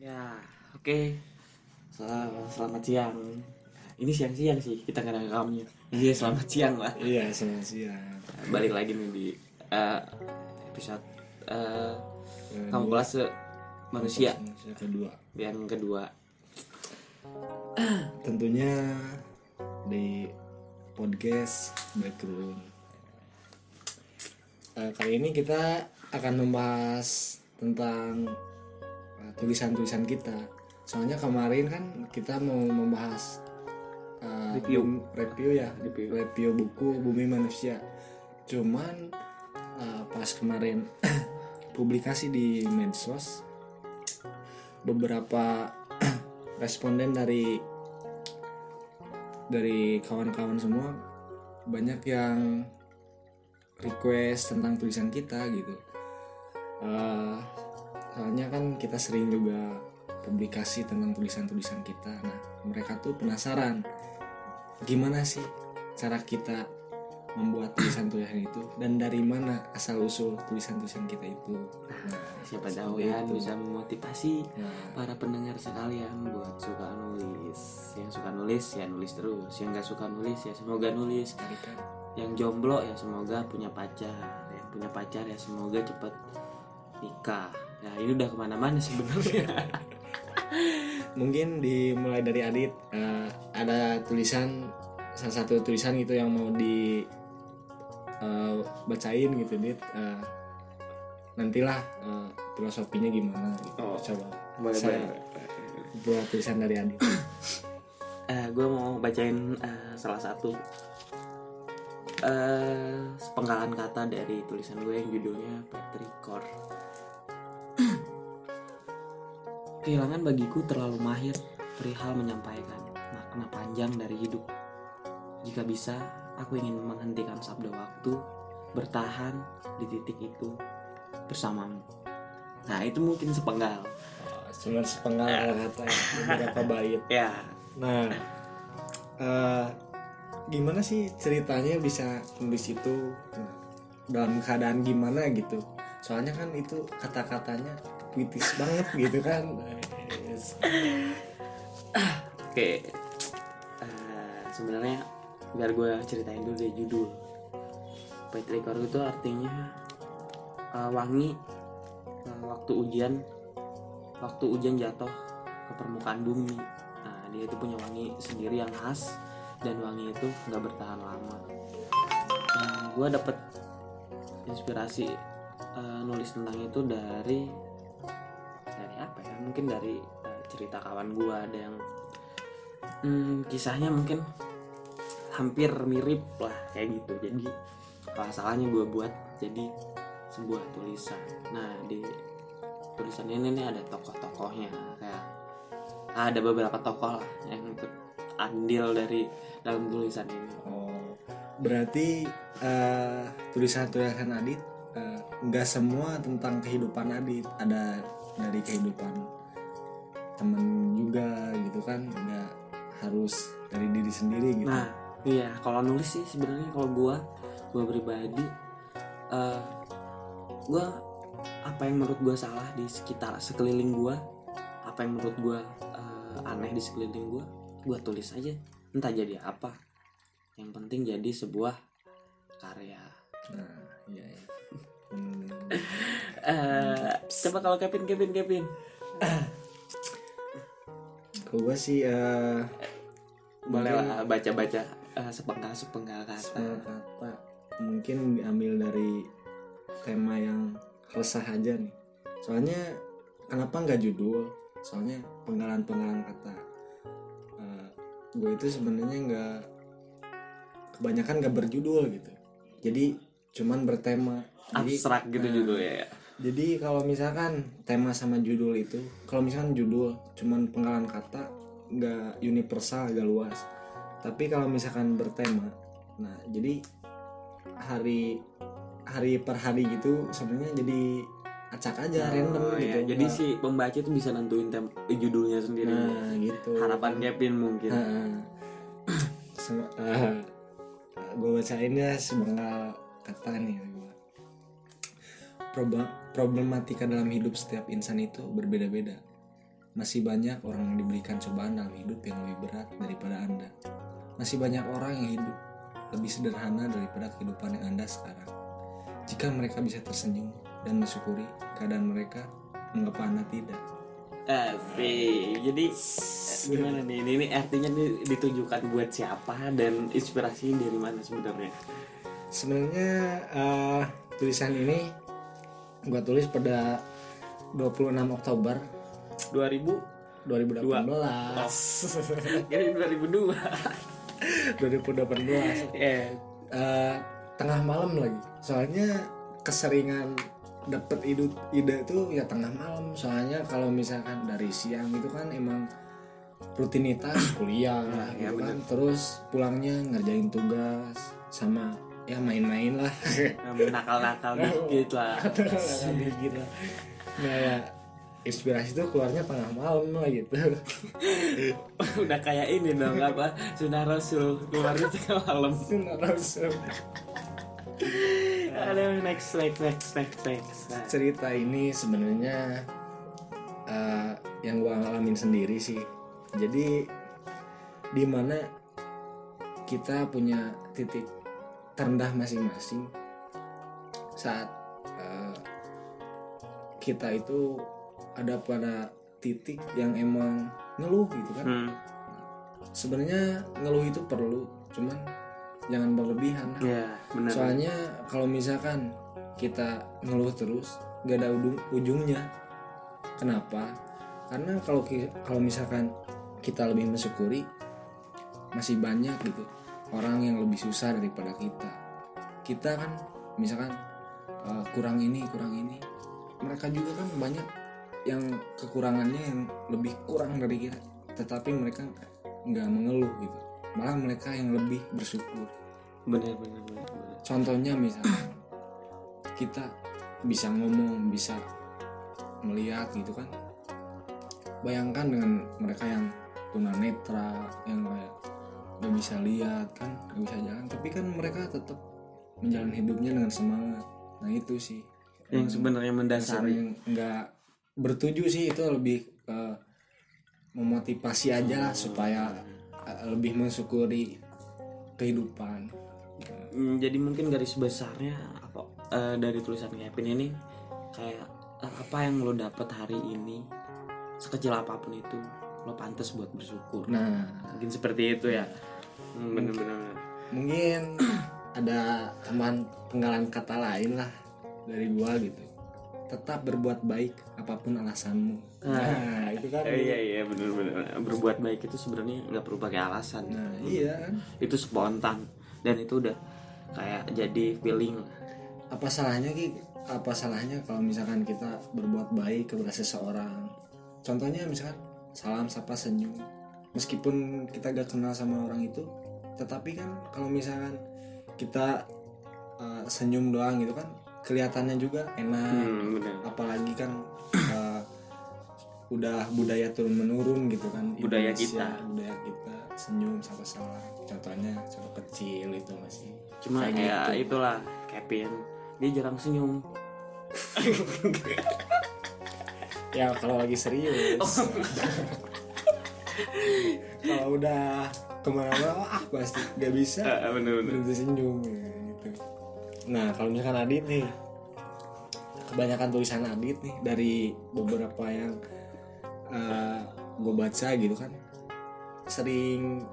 Ya, oke. Selamat, selamat siang. Ini siang-siang sih kita nggak rekamnya. Iya, selamat siang lah. Iya, selamat siang. Balik lagi nih di eh, episode eh, kamu kelas manusia Manusia kedua. yang kedua. Tentunya di podcast Backroom. Eh, kali ini kita akan membahas tentang eh, tulisan-tulisan kita. Soalnya kemarin kan kita mau membahas eh, Review. bum- review ya, Review. review buku Bumi Manusia. Cuman eh, pas kemarin publikasi di medsos beberapa responden dari dari kawan-kawan semua banyak yang request tentang tulisan kita gitu Eh, soalnya kan kita sering juga publikasi tentang tulisan-tulisan kita nah mereka tuh penasaran gimana sih cara kita membuat tulisan-tulisan itu dan dari mana asal usul tulisan-tulisan kita itu nah, Siapa tahu ya itu. bisa memotivasi Nah, para pendengar sekalian buat suka nulis. Yang suka nulis ya nulis terus. Yang nggak suka nulis ya semoga nulis. tarikan. Yang jomblo ya semoga punya pacar. Yang punya pacar ya semoga cepet nikah. Nah ini udah ke mana-mana sebenarnya. mungkin dimulai dari Adit eh, ada tulisan salah satu tulisan gitu yang mau di eh, bacain gitu Dit Eh, nantilah eh, filosofinya gimana gitu. Oh. coba boleh Saya- boleh. buat tulisan dari Adit Eh, gue mau bacain eh, salah satu eh sepenggalan kata dari tulisan gue yang judulnya Petrikor. Kehilangan bagiku terlalu mahir perihal menyampaikan makna panjang dari hidup. Jika bisa, aku ingin menghentikan sabda waktu, bertahan di titik itu bersamamu. Nah, itu mungkin sepenggal. cuma sepenggal kata ya, beberapa bait Ya, nah eh, gimana sih ceritanya bisa nulis itu Nah, dalam keadaan gimana gitu soalnya kan itu kata-katanya puitis banget gitu kan. Oke, Eh, sebenarnya biar gue ceritain dulu deh judul. Petrikor itu artinya eh, wangi eh, waktu ujian, waktu ujian jatuh ke permukaan bumi. Nah, dia itu punya wangi sendiri yang khas dan wangi itu nggak bertahan lama. Nah, gue dapet inspirasi eh, nulis tentang itu dari? Mungkin dari eh, cerita kawan gue ada yang hmm, kisahnya mungkin hampir mirip lah kayak gitu. Jadi apa salahnya gue buat jadi sebuah tulisan? Nah di tulisan ini nih ada tokoh-tokohnya. Kayak ada beberapa tokoh lah yang ikut andil dari dalam tulisan ini. Oh berarti eh, tulisan-tulisan Adit eh, nggak semua tentang kehidupan Adit. Ada dari kehidupan temen juga gitu kan nggak harus dari diri sendiri gitu Nah, iya kalau nulis sih sebenarnya kalau gua gua pribadi eh gua apa yang menurut gua salah di sekitar sekeliling gua, apa yang menurut gua eh, aneh di sekeliling gua, gua tulis aja. Entah jadi apa. Yang penting jadi sebuah karya. nah iya, iya. Hmm, coba kalau Kevin Kevin Kevin. kalau gue sih eh Boleh Mungkin- lah baca-baca eh, sepenggal-sepenggal kata. semua kata mungkin diambil dari tema yang resah aja nih soalnya kenapa nggak judul soalnya penggalan-penggalan kata gue itu sebenarnya nggak kebanyakan nggak berjudul gitu jadi cuman bertema jadi Abstrak gitu Nah. judulnya ya. Jadi kalau misalkan tema sama judul itu kalau misalkan judul cuman penggalan kata nggak universal agak luas tapi kalau misalkan bertema nah jadi hari hari per hari gitu sebenarnya jadi acak aja random Oh, gitu. Jadi Nggak- si pembaca tuh bisa nentuin tem- judulnya sendiri. nah gitu Harapan Kevin mungkin. gue bacain ya sebengkal kata nih proba- problematika dalam hidup setiap insan itu berbeda-beda. Masih banyak orang yang diberikan cobaan dalam hidup yang lebih berat daripada Anda. Masih banyak orang yang hidup lebih sederhana daripada kehidupan yang Anda sekarang. Jika mereka bisa tersenyum dan mensyukuri keadaan mereka, mengapa Anda tidak? Asik. Jadi eh, gimana nih? Ini, ini artinya ditujukan buat siapa dan inspirasi dari mana sebenarnya? Sebenarnya eh, tulisan ini gua tulis pada 26 Oktober 2000 2018. Jadi 2002. 2018. Eh, Eh, tengah malam lagi. Soalnya keseringan dapet ide ide itu ya tengah malam. Soalnya kalau misalkan dari siang itu kan emang rutinitas kuliah ya gitu kan. Terus pulangnya ngerjain tugas sama ya main-main lah. nakal-nakal dikit lah. Dikit lah. Nah ya inspirasi itu keluarnya tengah malam lah gitu. Udah kayak ini dong apa? Sunnah Rasul keluarnya tengah malam. Langsung. Aduh, next, next, next, next, next. Nah, cerita ini sebenarnya eh, yang gua ngalamin sendiri sih jadi di mana kita punya titik terendah masing-masing saat eh, kita itu ada pada titik yang emang ngeluh gitu kan Hmm, sebenarnya ngeluh itu perlu cuman jangan berlebihan lah. ya benar. Soalnya kalau misalkan kita ngeluh terus gak ada ujung ujungnya. Kenapa? Karena kalau kalau misalkan kita lebih mensyukuri masih banyak gitu orang yang lebih susah daripada kita. Kita kan misalkan eh, kurang ini kurang ini, mereka juga kan banyak yang kekurangannya yang lebih kurang dari kita, tetapi mereka nggak mengeluh gitu. Malah mereka yang lebih bersyukur Benar, benar, benar, benar. contohnya misalnya kita bisa ngomong bisa melihat gitu kan bayangkan dengan mereka yang tunanetra yang kayak gak bisa lihat kan? Gak bisa jalan. Tapi kan mereka tetap menjalani hidupnya dengan semangat. Nah itu sih. Yang sebenarnya dasar mendasari. yang nggak bertuju sih itu lebih eh, memotivasi aja lah supaya eh, lebih mensyukuri kehidupan. Hmm, jadi mungkin garis besarnya apa eh, dari tulisan Kevin ini kayak eh, apa yang lo dapet hari ini sekecil apa pun itu lo pantas buat bersyukur. nah. Mungkin seperti itu ya. Hmm, Bener-bener. mungkin ada tambahan penggalan kata lain lah dari gua gitu. Tetap berbuat baik apa pun alasanmu. Nah itu kan Eh, iya iya bener-bener berbuat baik itu sebenarnya nggak perlu pakai alasan. nah iya kan? Itu spontan. Dan itu udah kayak jadi feeling. apa salahnya ki? Apa salahnya kalau misalkan kita berbuat baik kepada seseorang? Contohnya misalkan salam sapa senyum meskipun kita gak kenal sama orang itu tetapi kan kalau misalkan kita uh, senyum doang gitu kan kelihatannya juga enak Hmm, bener. apalagi kan uh, udah budaya turun menurun gitu kan Budaya Indonesia, kita. budaya kita senyum sama salam contohnya contoh kecil itu masih Cuma Kayak ya gitu. itulah Kevin dia jarang senyum. ya kalau lagi serius. Kalau udah ke mana-mana ah pasti gak bisa bener-bener. berhenti senyum gitu. Nah kalau misalkan Adit nih kebanyakan tulisan Adit nih dari beberapa yang gue baca gitu kan sering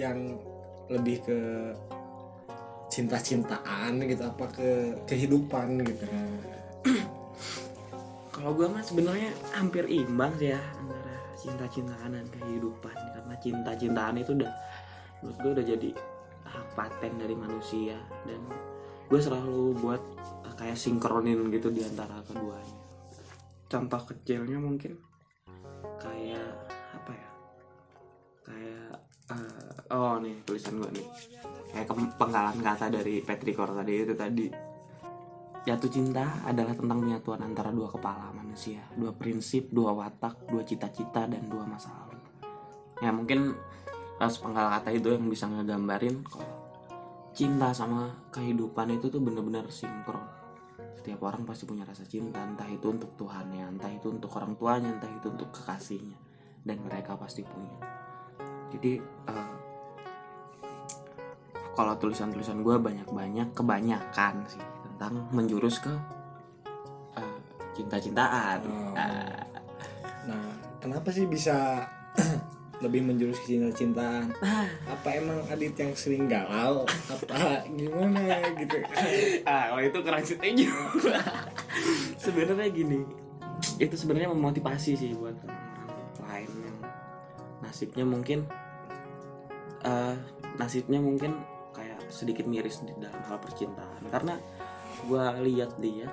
yang lebih ke cinta-cintaan gitu apa ke kehidupan gitu Kalau gue mah sebenarnya hampir imbang sih ya antara cinta-cintaan dan kehidupan karena cinta-cintaan itu udah menurut gue udah jadi hak paten dari manusia dan gue selalu buat eh, kayak sinkronin gitu di antara keduanya. Contoh kecilnya mungkin kayak apa ya? Kayak eh, oh nih tulisan gue nih kayak penggalan kata dari Petrikor tadi itu tadi Jatuh cinta adalah tentang penyatuan antara dua kepala manusia, dua prinsip, dua watak, dua cita-cita, dan dua masa lalu. Ya mungkin eh, sepenggal kata itu yang bisa ngegambarin kalau cinta sama kehidupan itu tuh bener-bener sinkron. setiap orang pasti punya rasa cinta entah itu untuk Tuhannya entah itu untuk orang tuanya entah itu untuk kekasihnya dan mereka pasti punya jadi eh, kalau tulisan-tulisan gue banyak-banyak kebanyakan sih tentang menjurus ke eh, cinta-cintaan Oh. Ah, Nah, kenapa sih bisa lebih menjurus ke cinta-cintaan? Apa emang Adit yang sering galau? Apa gimana gitu? ah kalau itu kurang setuju sebenarnya gini itu sebenarnya memotivasi sih buat orang lain yang nasibnya mungkin eh nasibnya mungkin kayak sedikit miris di dalam hal percintaan karena gua lihat dia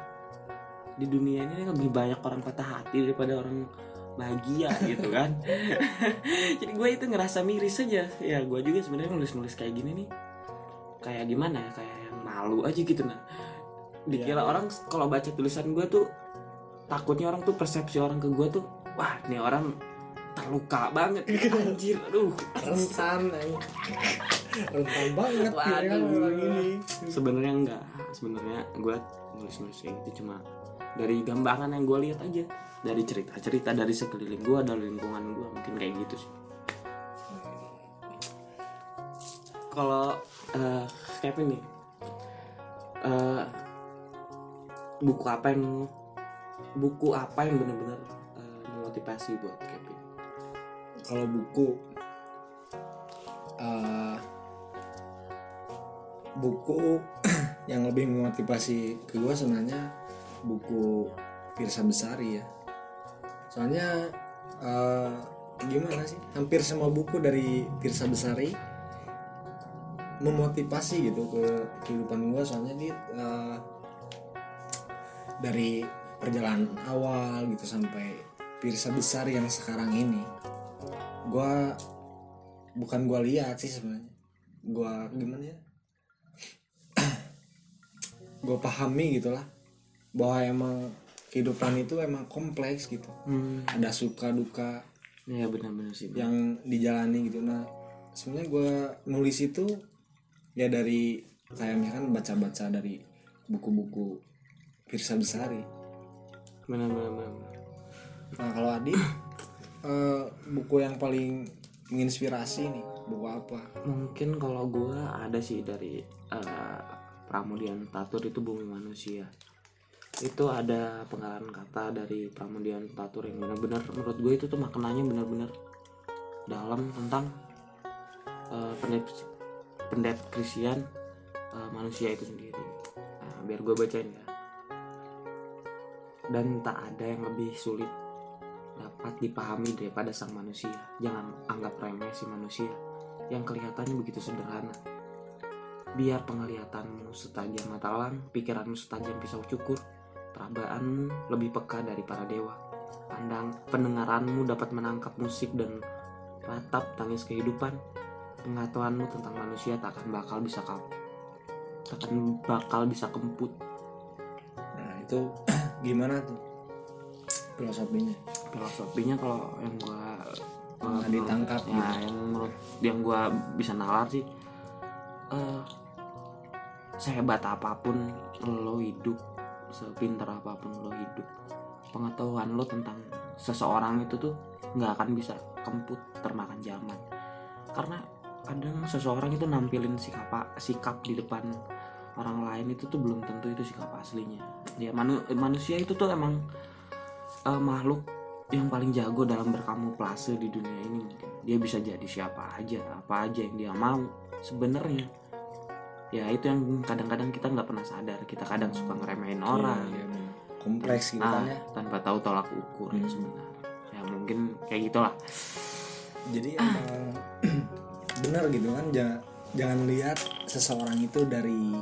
di dunia ini lebih banyak orang patah hati daripada orang bahagia gitu kan? Jadi gue itu ngerasa miris aja. Ya gue juga sebenarnya nulis-nulis kayak gini nih. Kayak gimana ya? Kayak yang malu aja gitu nah dikira Iya. orang kalau baca tulisan gue tuh takutnya orang tuh persepsi orang ke gue tuh wah ini orang terluka banget. Anjir aduh. Rentan, rentan banget Waduh. ya orang ini. sebenarnya enggak. Sebenarnya gue nulis nulis kayak gitu cuma dari gambaran yang gue lihat aja. Dari cerita cerita dari sekeliling gue dari lingkungan gue mungkin kayak gitu sih. Kalau eh Kevin nih eh, buku apa yang buku apa yang benar-benar eh, memotivasi buat Kevin Kalau buku, eh, buku yang lebih memotivasi ke gue sebenarnya buku Pirsa Besari ya. Soalnya eh, gimana sih? Hampir semua buku dari Pirsa Besari memotivasi gitu ke kehidupan gue soalnya dia eh, dari perjalanan awal gitu sampai Pirsa Besar yang sekarang ini gue bukan gue lihat sih sebenarnya. Gue gimana ya? Gue pahami gitulah. Bahwa emang kehidupan itu emang kompleks gitu. Hmm. ada suka duka ya benar-benar sih yang dijalani gitu. Nah sebenarnya gue nulis itu ya dari kayak misalkan baca-baca dari buku-buku Pirsa Besari. Benar-benar. nah kalau Adi eh, buku yang paling menginspirasi nih buku apa Mungkin kalau gue ada sih dari eh, Pramudian Tatur itu Bumi Manusia. Itu ada penggalan kata dari Pramudian Tatur yang benar-benar menurut gue itu tuh maknanya benar-benar dalam tentang eh, pendep- pendeskripsian eh, manusia itu sendiri. Nah, biar gue bacain ya. Dan tak ada yang lebih sulit dapat dipahami daripada sang manusia. Jangan anggap remeh si manusia yang kelihatannya begitu sederhana. Biar penglihatanmu setajam mata elang, pikiranmu setajam pisau cukur, perabaanmu lebih peka dari para dewa. Pandang pendengaranmu dapat menangkap musik dan ratap tangis kehidupan. Pengetahuanmu tentang manusia tak akan bakal bisa kau takkan bakal bisa kemput nah itu gimana tuh filosofinya filosofinya kalau yang gua Nggak ditangkap ya gitu. yang menurut yang gua bisa nalar sih eh sehebat apa pun lo hidup sepintar apa pun lo hidup pengetahuan lo tentang seseorang itu tuh nggak akan bisa kemput termakan zaman karena kadang seseorang itu nampilin sikap sikap di depan orang lain itu tuh belum tentu itu sikap aslinya ya manu- manusia itu tuh emang eh, makhluk yang paling jago dalam berkamuflase di dunia ini mungkin dia bisa jadi siapa aja apa aja yang dia mau sebenarnya. Ya itu yang kadang-kadang kita nggak pernah sadar. Kita kadang suka ngeremehin orang Iya, iya, kompleks gitu Nah, kan ya. tanpa tahu tolak ukur yang Hmm. sebenarnya. Ya mungkin kayak gitulah. Jadi emang benar gitu kan ja- jangan lihat seseorang itu dari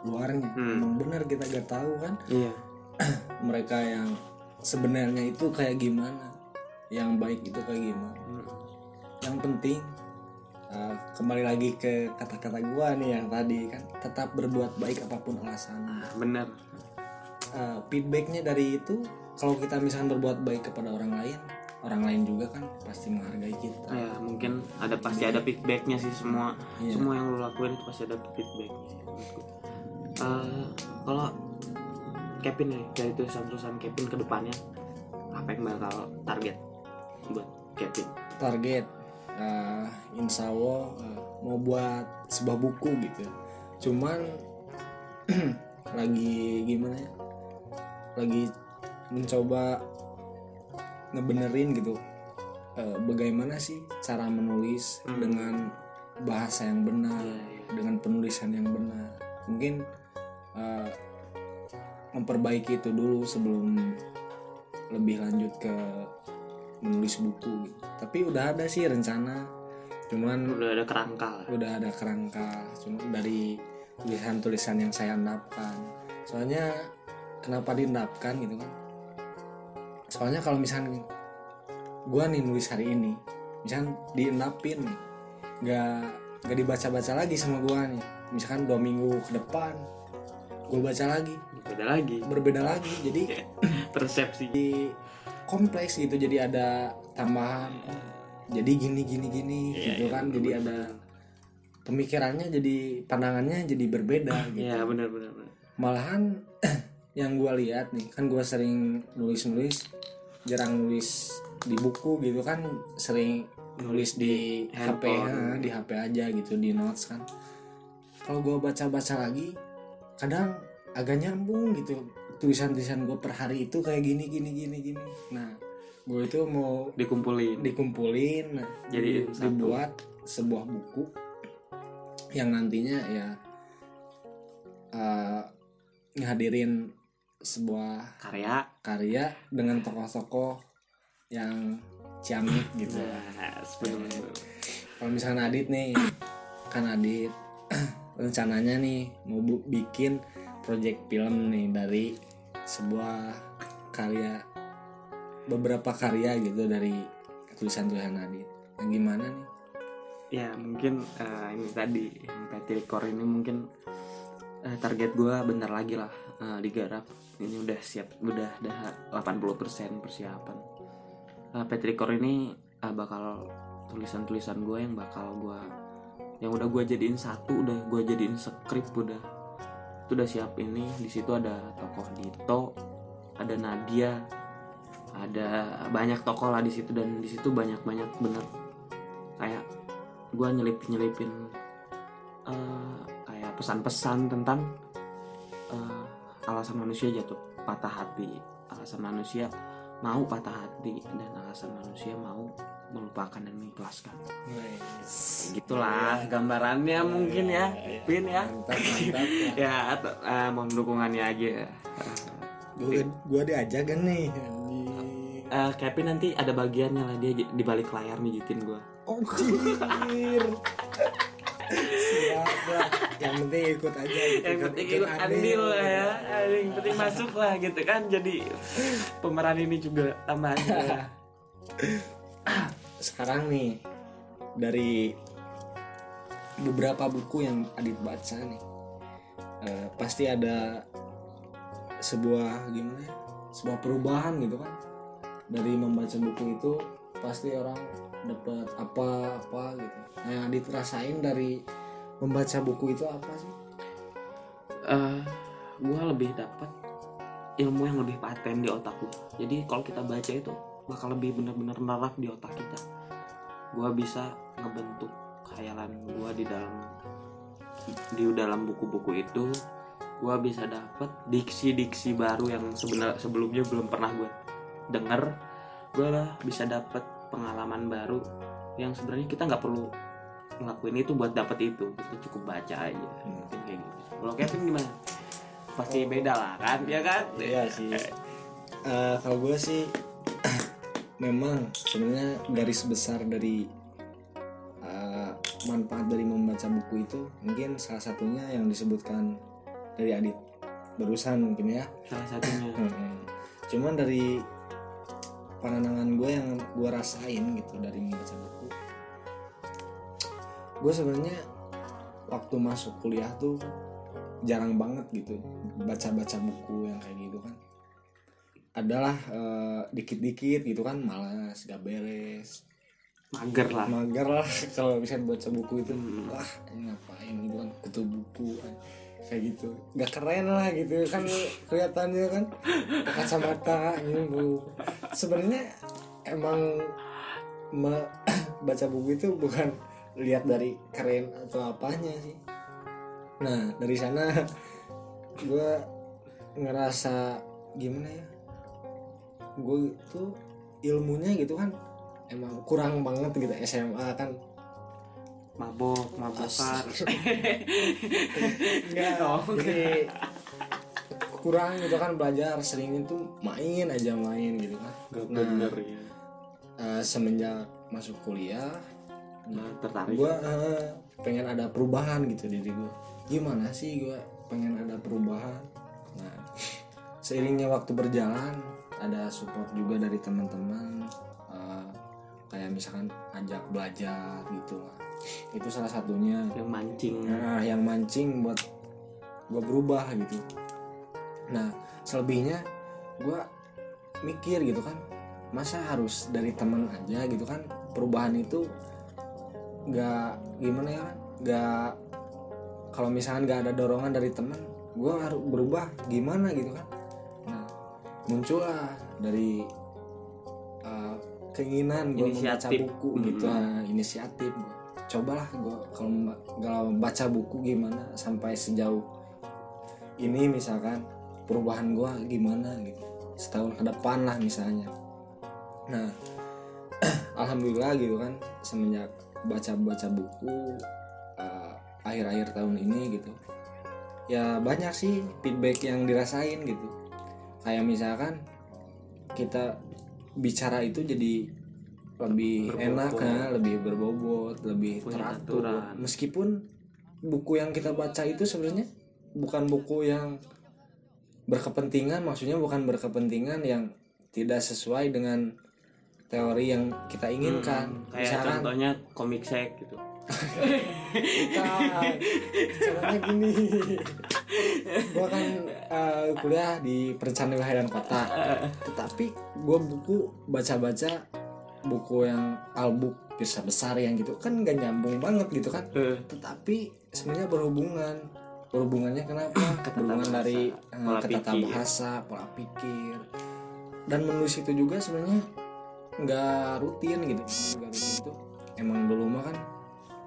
luarnya. Hmm. emang benar kita gak tahu kan. Iya. Mereka yang sebenarnya itu kayak gimana yang baik itu kayak gimana Hmm. yang penting uh, kembali lagi ke kata-kata gua nih yang tadi kan tetap berbuat baik apa pun alasannya ah, bener Uh, feedbacknya dari itu kalau kita misalkan berbuat baik kepada orang lain orang lain juga kan pasti menghargai kita ya mungkin ada pasti ada feedbacknya sih semua Iya. semua yang lo lakuin itu pasti ada feedbacknya. Eh, kalau Kevin nih dari tulisan-tulisan Kevin ke depannya apa yang bakal target buat Kevin? Target uh, insya Allah uh, mau buat sebuah buku gitu. Cuman lagi gimana ya? Lagi mencoba ngebenerin gitu. Uh, bagaimana sih cara menulis Hmm. dengan bahasa yang benar Iya, iya. dengan penulisan yang benar? Mungkin uh, memperbaiki itu dulu sebelum lebih lanjut ke menulis buku. Gitu. tapi udah ada sih rencana cuman udah ada kerangka udah ada kerangka cuma dari tulisan-tulisan yang saya endapkan soalnya kenapa diendapkan gitu kan? Soalnya kalau misalnya gua nih nulis hari ini misalkan diendapin nih nggak nggak dibaca-baca lagi sama gua nih. Misalkan dua minggu ke depan gua baca lagi. Beda lagi. Berbeda lagi. Jadi persepsi. kompleks gitu. Jadi ada tambahan. Oh, jadi gini gini gini Iya, gitu iya, kan. Bener, jadi bener. ada pemikirannya jadi pandangannya jadi berbeda gitu. ya benar benar malahan yang gua lihat nih kan gua sering nulis nulis jarang nulis di buku gitu kan. Sering nulis di HP handphone. ya, di HP aja gitu di notes kan. Kalau gua baca baca lagi kadang agak nyambung gitu. Tulisan-tulisan gue per hari itu kayak gini gini gini gini. Nah gue itu mau dikumpulin. dikumpulin nah, Jadiin di- satu. dibuat sebuah buku yang nantinya ya ngehadirin sebuah karya. karya dengan tokoh-tokoh yang ciamik gitu. Nah kalau misalnya Adit nih kan Adit rencananya nih mau bikin project film nih dari sebuah karya beberapa karya gitu dari tulisan-tulisan Adit yang gimana nih? Ya mungkin eh, ini tadi yang PT ini mungkin eh, target gua bentar lagi lah eh, digarap. Ini udah siap udah udah 80% persiapan. Eh, PT ini eh, bakal tulisan-tulisan gua yang bakal gua yang udah gua jadiin satu udah gua jadiin skrip udah. Itu udah siap ini. Di situ ada tokoh Dito ada Nadia ada banyak tokoh lah di situ. Dan di situ banyak banyak bener. Kayak gue nyelip nyelipin eh, kayak pesan-pesan tentang eh, alasan manusia jatuh patah hati. Alasan manusia mau patah hati dan alasan manusia mau melupakan dan mengikhlaskan. Kayak gitulah gambarannya mungkin ya Pin ya. Mantap mantap ya. Atau eh, mohon dukungannya aja. Gue gue diajak kan nih. Eh, Kevin nanti ada bagiannya lah dia di balik layar mijitin gue Anjir. Siap lah Yang penting ikut aja gitu. yang penting ikut andil. lah ya. Yang penting masuk lah gitu kan. Jadi pemeran ini juga tambahan ya. Sekarang nih Dari Beberapa buku yang Adit baca nih eh, Pasti ada Sebuah Gimana ya Sebuah perubahan gitu kan. Dari membaca buku itu Pasti orang dapat apa-apa gitu. Nah yang Adit rasain dari Membaca buku itu apa sih? eh gue lebih dapat ilmu yang lebih paten di otak gue jadi kalau kita baca itu bakal lebih benar-benar nerap di otak kita. Gue bisa ngebentuk khayalan gue di dalam di dalam buku-buku itu. Gue bisa dapat diksi-diksi baru yang sebenarnya sebelumnya belum pernah gue denger. Gue bisa dapat pengalaman baru yang sebenarnya kita nggak perlu ngelakuin itu buat dapat itu. Kita cukup baca aja mungkin kayak gitu. Kalau Kevin gimana? Pasti beda lah kan ya kan? Iya sih. Eh, kalau gue sih memang sebenarnya garis besar dari eh, manfaat dari membaca buku itu mungkin salah satunya yang disebutkan dari Adit barusan mungkin ya. salah satunya. Cuman dari pandangan gue yang gue rasain gitu dari membaca buku, gue sebenarnya waktu masuk kuliah tuh jarang banget gitu baca-baca buku yang kayak gitu kan adalah eh, dikit-dikit gitu kan malas gak beres. Mager lah. Mager lah kalau bisa baca buku itu. Hmm. wah ini ngapain gitu kan kutu buku kan. kayak gitu. Nggak keren lah gitu kan kelihatannya kan. Kacamata gitu sebenarnya emang me- baca buku itu bukan lihat dari keren atau apanya sih. Nah dari sana gue ngerasa gimana ya gue itu ilmunya gitu kan emang kurang banget gitu SMA kan. Mabok mabokan. Enggak, Oh, jadi kurang gitu kan belajar sering itu main aja main gitu kan. Gak Nah. bener ya Eh, semenjak masuk kuliah nah, tertarik. gue pengen ada perubahan gitu diri gue gimana sih gue pengen ada perubahan? Nah seiringnya waktu berjalan ada support juga dari teman-teman eh, kayak misalkan ajak belajar gitu lah itu salah satunya. Yang mancing. Nah yang mancing buat gue berubah gitu. Nah selebihnya gue mikir gitu kan masa harus dari temen aja gitu kan? Perubahan itu nggak gimana ya nggak kalau misalkan nggak ada dorongan dari teman gue harus berubah gimana gitu kan muncullah dari uh, keinginan gue membaca buku Hmm. gitu. Nah, inisiatif. Gue cobalah gue kalau kalau baca buku gimana sampai sejauh ini misalkan perubahan gue gimana gitu. Setahun ke depan lah misalnya. Nah alhamdulillah gitu kan semenjak baca-baca buku uh, akhir-akhir tahun ini gitu ya banyak sih feedback yang dirasain gitu kayak misalkan kita bicara itu jadi lebih Berbobot. enak kan lebih berbobot lebih Punya teratur aturan. meskipun buku yang kita baca itu sebenarnya bukan buku yang berkepentingan maksudnya bukan berkepentingan yang tidak sesuai dengan teori yang kita inginkan Hmm, kayak misalkan contohnya komik sek gitu Bukan. caranya gini gua kan eh, kuliah di perencanaan wilayah dan kota. Tetapi gua buku baca-baca buku yang albook bisa besar yang gitu kan gak nyambung banget gitu kan. Eh, tetapi sebenarnya berhubungan. Berhubungannya kenapa? Berhubungan dari eh, ketata bahasa pola pikir. Dan menulis itu juga sebenarnya nggak rutin gitu. Nggak rutin itu. Emang dulu mah kan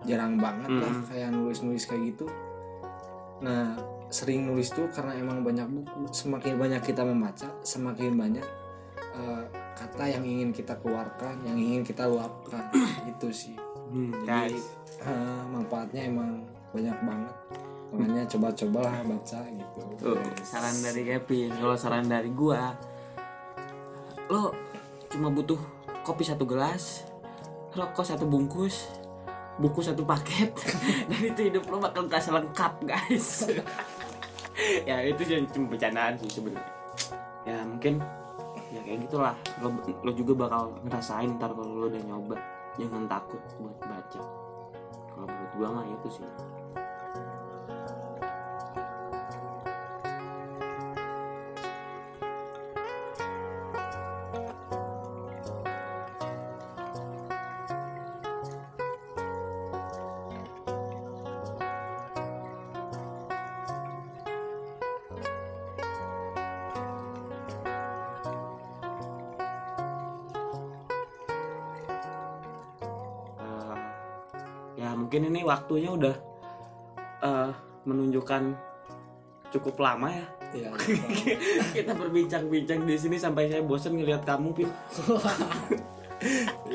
jarang banget lah Mm. kayak nulis nulis kayak gitu. Nah sering nulis tuh karena emang banyak buku semakin banyak kita membaca semakin banyak eh, kata yang ingin kita keluarkan yang ingin kita luapkan. Itu sih. Hmm, Jadi, eh, manfaatnya emang banyak banget. Makanya coba-cobalah baca gitu. Tuh, saran dari Kevin. Kalau saran dari gua lo cuma butuh kopi satu gelas rokok satu bungkus buku satu paket. Dan itu hidup lo bakal kerasa lengkap guys. Ya itu cuma bercandaan sih sebenarnya. Ya mungkin ya kayak gitulah. Lo, lo juga bakal ngerasain ntar kalau lo udah nyoba. Jangan takut buat baca. Kalau menurut gua mah itu sih ya mungkin ini waktunya udah eh, menunjukkan cukup lama ya. Ya, kita berbincang-bincang di sini sampai saya bosen ngelihat kamu pin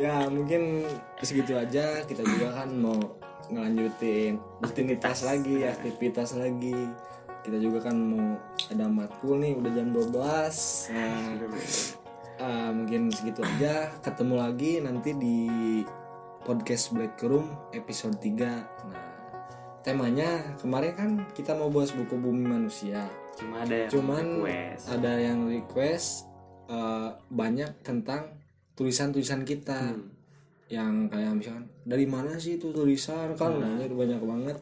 ya mungkin segitu aja. Kita juga kan mau ngelanjutin rutinitas lagi aktivitas lagi. Kita juga kan mau ada matkul nih udah jam 12 nah eh, mungkin segitu aja. Ketemu lagi nanti di podcast Black Room episode 3 nah temanya kemarin kan kita mau bahas buku bumi manusia. Cuma ada yang cuman request. ada yang request eh, banyak tentang tulisan-tulisan kita. Hmm. yang kayak misalkan dari mana sih itu tulisan? Kan itu banyak banget.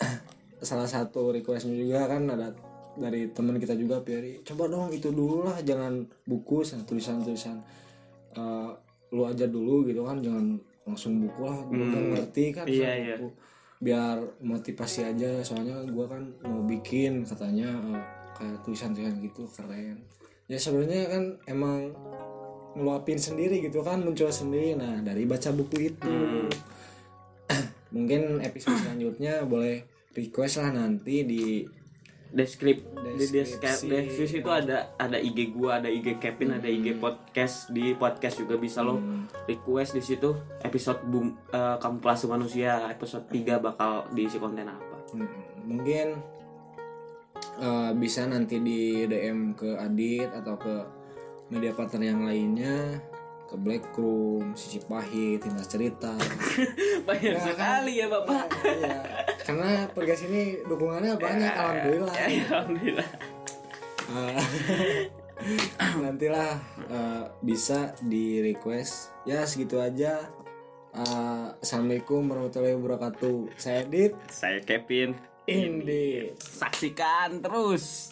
Salah satu requestnya juga kan ada dari teman kita juga Peri coba dong itu dulu lah jangan buku tulisan-tulisan eh, lu aja dulu gitu kan. Jangan langsung buku lah gue Hmm. ngerti kan Iya, iya. buku. biar motivasi aja soalnya gua kan mau bikin katanya eh, kayak tulisan-tulisan gitu keren ya sebenarnya kan emang ngeluapin sendiri gitu kan muncul sendiri nah dari baca buku itu mungkin episode selanjutnya boleh request lah nanti di deskrip di Deskripsi. deskripsi. itu ada ada IG gua ada IG Kevin ada IG podcast di podcast juga bisa lo request di situ episode boom eh, kamuflase manusia episode 3 bakal diisi konten apa. Hmm, mungkin eh, bisa nanti di DM ke Adit atau ke media partner yang lainnya ke Black Room, Sisi Pahit, Tindas Cerita. banyak sekali ya bapak. Iya, karena podcast ini dukungannya banyak alhamdulillah. ya, ya, alhamdulillah Eh, nantilah eh, bisa di request ya segitu aja. Eh, Assalamualaikum warahmatullahi wabarakatuh. Saya Adit. saya Kevin Indi. saksikan terus